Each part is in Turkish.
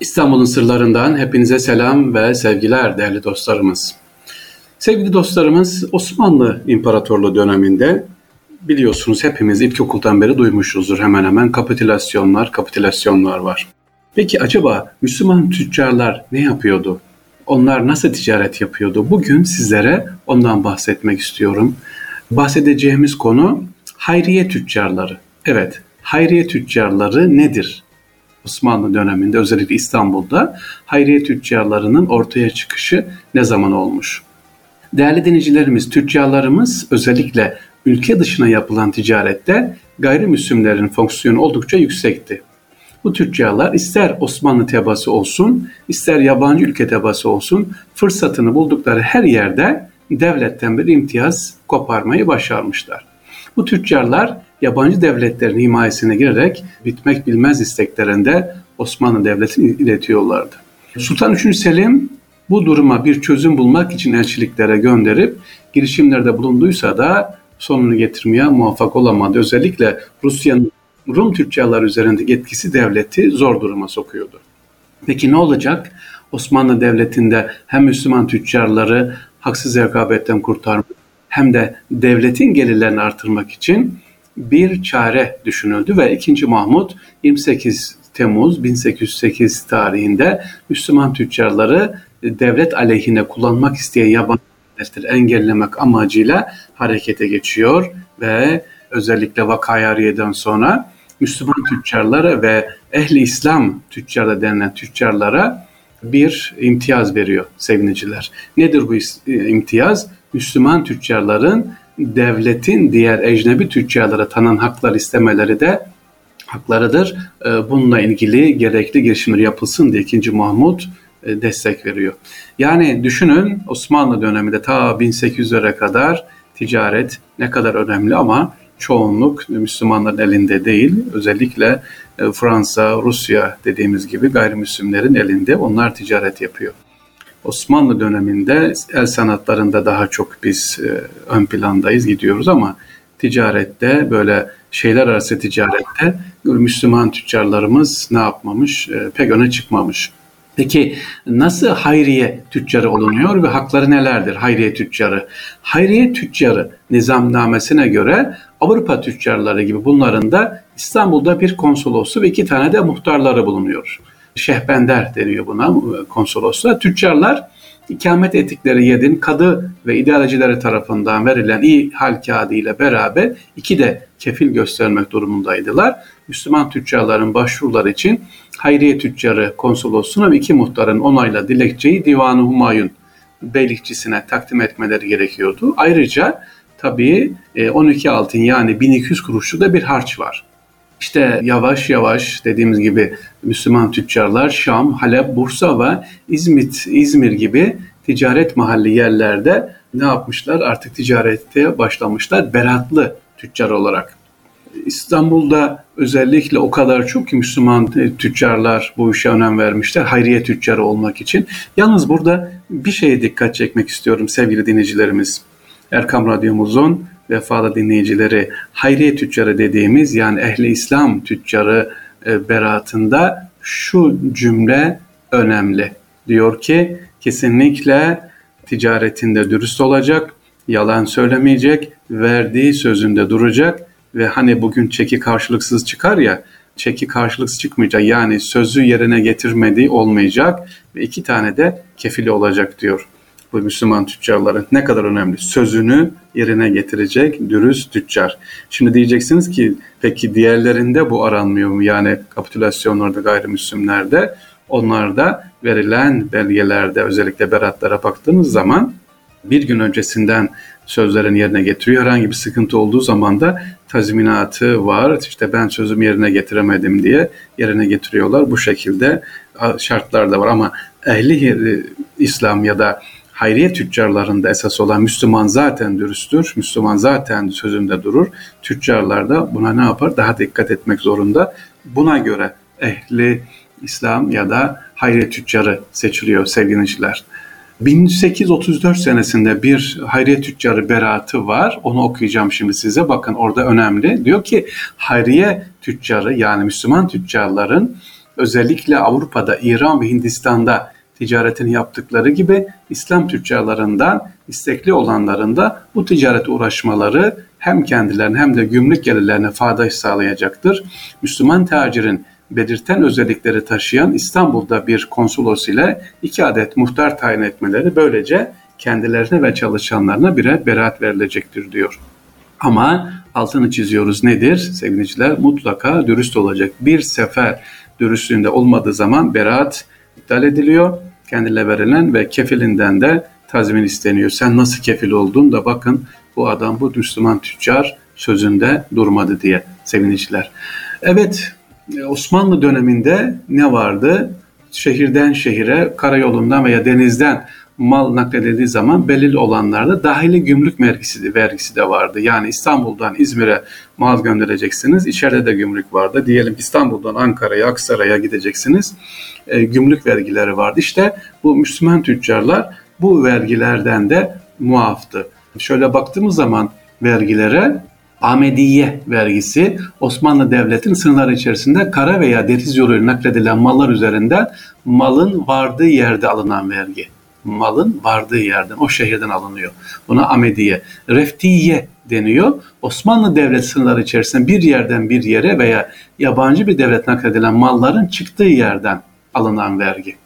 İstanbul'un sırlarından hepinize selam ve sevgiler değerli dostlarımız. Sevgili dostlarımız Osmanlı İmparatorluğu döneminde biliyorsunuz hepimiz ilkokuldan beri duymuşuzdur hemen hemen kapitülasyonlar, kapitülasyonlar var. Peki acaba Müslüman tüccarlar ne yapıyordu? Onlar nasıl ticaret yapıyordu? Bugün sizlere ondan bahsetmek istiyorum. Bahsedeceğimiz konu hayriye tüccarları. Evet, hayriye tüccarları nedir? Osmanlı döneminde özellikle İstanbul'da hayriye tüccarlarının ortaya çıkışı ne zaman olmuş? Değerli dinleyicilerimiz, tüccarlarımız özellikle ülke dışına yapılan ticarette gayrimüslimlerin fonksiyonu oldukça yüksekti. Bu tüccarlar ister Osmanlı tebası olsun, ister yabancı ülke tebası olsun fırsatını buldukları her yerde devletten bir imtiyaz koparmayı başarmışlar. Bu tüccarlar yabancı devletlerin himayesine girerek bitmek bilmez isteklerinde Osmanlı Devleti'ni iletiyorlardı. Sultan 3. Selim bu duruma bir çözüm bulmak için elçiliklere gönderip girişimlerde bulunduysa da sonunu getirmeye muvaffak olamadı. Özellikle Rusya'nın Rum tüccarlar üzerindeki etkisi devleti zor duruma sokuyordu. Peki ne olacak? Osmanlı Devleti'nde hem Müslüman tüccarları haksız rekabetten kurtarmak hem de devletin gelirlerini artırmak için bir çare düşünüldü ve 2. Mahmut 28 Temmuz 1808 tarihinde Müslüman tüccarları devlet aleyhine kullanmak isteyen yabancı engellemek amacıyla harekete geçiyor ve özellikle Vakayariye'den sonra Müslüman tüccarlara ve ehli İslam tüccarı denilen tüccarlara bir imtiyaz veriyor seviniciler. Nedir bu imtiyaz? Müslüman tüccarların devletin diğer ecnebi tüccarlara tanan haklar istemeleri de haklarıdır. Ee, bununla ilgili gerekli girişimler yapılsın diye 2. Mahmut e, destek veriyor. Yani düşünün Osmanlı döneminde ta 1800'lere kadar ticaret ne kadar önemli ama çoğunluk Müslümanların elinde değil. Özellikle e, Fransa, Rusya dediğimiz gibi gayrimüslimlerin elinde onlar ticaret yapıyor. Osmanlı döneminde el sanatlarında daha çok biz e, ön plandayız gidiyoruz ama ticarette böyle şeyler arası ticarette Müslüman tüccarlarımız ne yapmamış? E, pek öne çıkmamış. Peki nasıl hayriye tüccarı olunuyor ve hakları nelerdir hayriye tüccarı? Hayriye tüccarı nizamnamesine göre Avrupa tüccarları gibi bunların da İstanbul'da bir konsolosu ve iki tane de muhtarları bulunuyor. Şehbender deniyor buna konsolosla. Tüccarlar ikamet ettikleri yerin kadı ve idarecileri tarafından verilen iyi hal kağıdı ile beraber iki de kefil göstermek durumundaydılar. Müslüman tüccarların başvuruları için Hayriye Tüccarı konsolosluğuna iki muhtarın onayla dilekçeyi Divan-ı Humayun beylikçisine takdim etmeleri gerekiyordu. Ayrıca tabii 12 e, altın yani 1200 kuruşlu da bir harç var. İşte yavaş yavaş dediğimiz gibi Müslüman tüccarlar Şam, Halep, Bursa ve İzmit, İzmir gibi ticaret mahalli yerlerde ne yapmışlar? Artık ticarette başlamışlar beratlı tüccar olarak. İstanbul'da özellikle o kadar çok ki Müslüman tüccarlar bu işe önem vermişler. Hayriye tüccarı olmak için. Yalnız burada bir şeye dikkat çekmek istiyorum sevgili dinleyicilerimiz. Erkam Radyomuzun vefalı dinleyicileri hayriye tüccarı dediğimiz yani ehli İslam tüccarı e, beratında şu cümle önemli. Diyor ki kesinlikle ticaretinde dürüst olacak, yalan söylemeyecek, verdiği sözünde duracak ve hani bugün çeki karşılıksız çıkar ya çeki karşılıksız çıkmayacak yani sözü yerine getirmediği olmayacak ve iki tane de kefili olacak diyor bu Müslüman tüccarların ne kadar önemli. Sözünü yerine getirecek dürüst tüccar. Şimdi diyeceksiniz ki peki diğerlerinde bu aranmıyor mu? Yani kapitülasyonlarda gayrimüslimlerde onlarda verilen belgelerde özellikle beratlara baktığınız zaman bir gün öncesinden sözlerin yerine getiriyor. Herhangi bir sıkıntı olduğu zaman da tazminatı var. İşte ben sözümü yerine getiremedim diye yerine getiriyorlar. Bu şekilde şartlar da var ama ehli İslam ya da hayriye tüccarlarında esas olan Müslüman zaten dürüsttür, Müslüman zaten sözünde durur. Tüccarlar da buna ne yapar? Daha dikkat etmek zorunda. Buna göre ehli İslam ya da hayriye tüccarı seçiliyor sevgiliciler. 1834 senesinde bir hayriye tüccarı beratı var. Onu okuyacağım şimdi size. Bakın orada önemli. Diyor ki hayriye tüccarı yani Müslüman tüccarların özellikle Avrupa'da, İran ve Hindistan'da ticaretini yaptıkları gibi İslam tüccarlarından istekli olanların da bu ticaret uğraşmaları hem kendilerine hem de gümrük gelirlerine fayda sağlayacaktır. Müslüman tacirin belirten özellikleri taşıyan İstanbul'da bir konsolos ile iki adet muhtar tayin etmeleri böylece kendilerine ve çalışanlarına birer beraat verilecektir diyor. Ama altını çiziyoruz nedir? Sevgiliciler mutlaka dürüst olacak. Bir sefer dürüstlüğünde olmadığı zaman beraat iptal ediliyor. Kendine verilen ve kefilinden de tazmin isteniyor. Sen nasıl kefil oldun da bakın bu adam bu Müslüman tüccar sözünde durmadı diye sevinçler. Evet Osmanlı döneminde ne vardı? Şehirden şehire, karayolundan veya denizden mal nakledildiği zaman belirli olanlarda dahili gümrük vergisi de, vergisi de vardı. Yani İstanbul'dan İzmir'e mal göndereceksiniz. İçeride de gümrük vardı. Diyelim İstanbul'dan Ankara'ya, Aksaray'a gideceksiniz. E, gümrük vergileri vardı. İşte bu Müslüman tüccarlar bu vergilerden de muaftı. Şöyle baktığımız zaman vergilere Ahmediye vergisi Osmanlı Devleti'nin sınırları içerisinde kara veya deniz yoluyla nakledilen mallar üzerinden malın vardığı yerde alınan vergi malın vardığı yerden, o şehirden alınıyor. Buna amediye. Reftiye deniyor. Osmanlı devlet sınırları içerisinde bir yerden bir yere veya yabancı bir devlet nakledilen malların çıktığı yerden alınan vergi.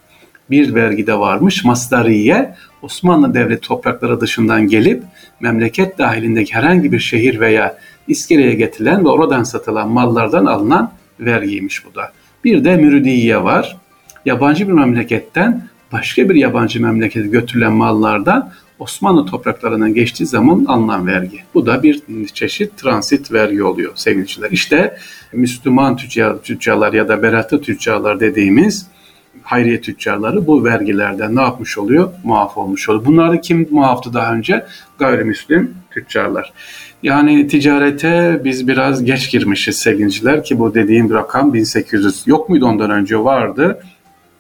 Bir vergi de varmış masdariye Osmanlı devlet toprakları dışından gelip memleket dahilindeki herhangi bir şehir veya iskeleye getirilen ve oradan satılan mallardan alınan vergiymiş bu da. Bir de müridiye var. Yabancı bir memleketten başka bir yabancı memlekete götürülen mallarda Osmanlı topraklarından geçtiği zaman alınan vergi. Bu da bir çeşit transit vergi oluyor sevgiliciler. İşte Müslüman tüccar, tüccarlar ya da beratlı tüccarlar dediğimiz hayriye tüccarları bu vergilerden ne yapmış oluyor? Muaf olmuş oluyor. Bunları kim muaftı daha önce? Gayrimüslim tüccarlar. Yani ticarete biz biraz geç girmişiz sevgiliciler ki bu dediğim rakam 1800 yok muydu ondan önce vardı.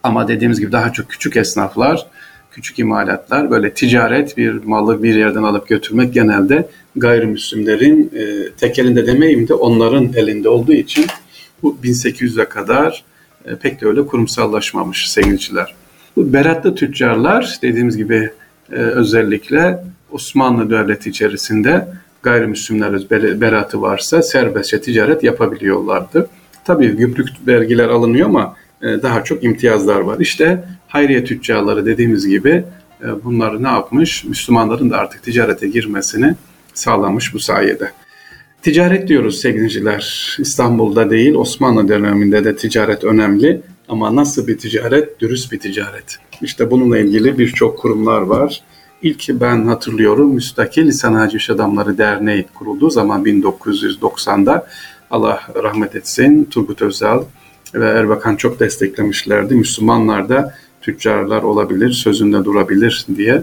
Ama dediğimiz gibi daha çok küçük esnaflar, küçük imalatlar böyle ticaret bir malı bir yerden alıp götürmek genelde gayrimüslimlerin e, tek elinde demeyeyim de onların elinde olduğu için bu 1800'e kadar e, pek de öyle kurumsallaşmamış sevgiliciler. Bu beratlı tüccarlar dediğimiz gibi e, özellikle Osmanlı Devleti içerisinde gayrimüslimler beratı varsa serbestçe ticaret yapabiliyorlardı. Tabii gümrük vergiler alınıyor ama daha çok imtiyazlar var. İşte hayriye tüccarları dediğimiz gibi e, bunları ne yapmış? Müslümanların da artık ticarete girmesini sağlamış bu sayede. Ticaret diyoruz sevgiliciler. İstanbul'da değil Osmanlı döneminde de ticaret önemli. Ama nasıl bir ticaret? Dürüst bir ticaret. İşte bununla ilgili birçok kurumlar var. İlk ben hatırlıyorum Müstakil Sanayici İş Adamları Derneği kurulduğu zaman 1990'da Allah rahmet etsin Turgut Özal ve Erbakan çok desteklemişlerdi. Müslümanlar da tüccarlar olabilir, sözünde durabilir diye.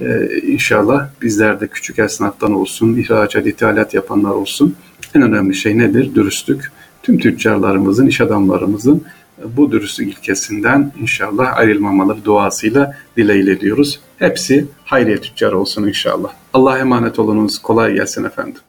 Ee, inşallah bizler de küçük esnaftan olsun, ihracat, ithalat yapanlar olsun. En önemli şey nedir? Dürüstlük. Tüm tüccarlarımızın, iş adamlarımızın bu dürüstlük ilkesinden inşallah ayrılmamaları duasıyla dileğiyle ediyoruz. Hepsi hayriye tüccar olsun inşallah. Allah'a emanet olunuz. Kolay gelsin efendim.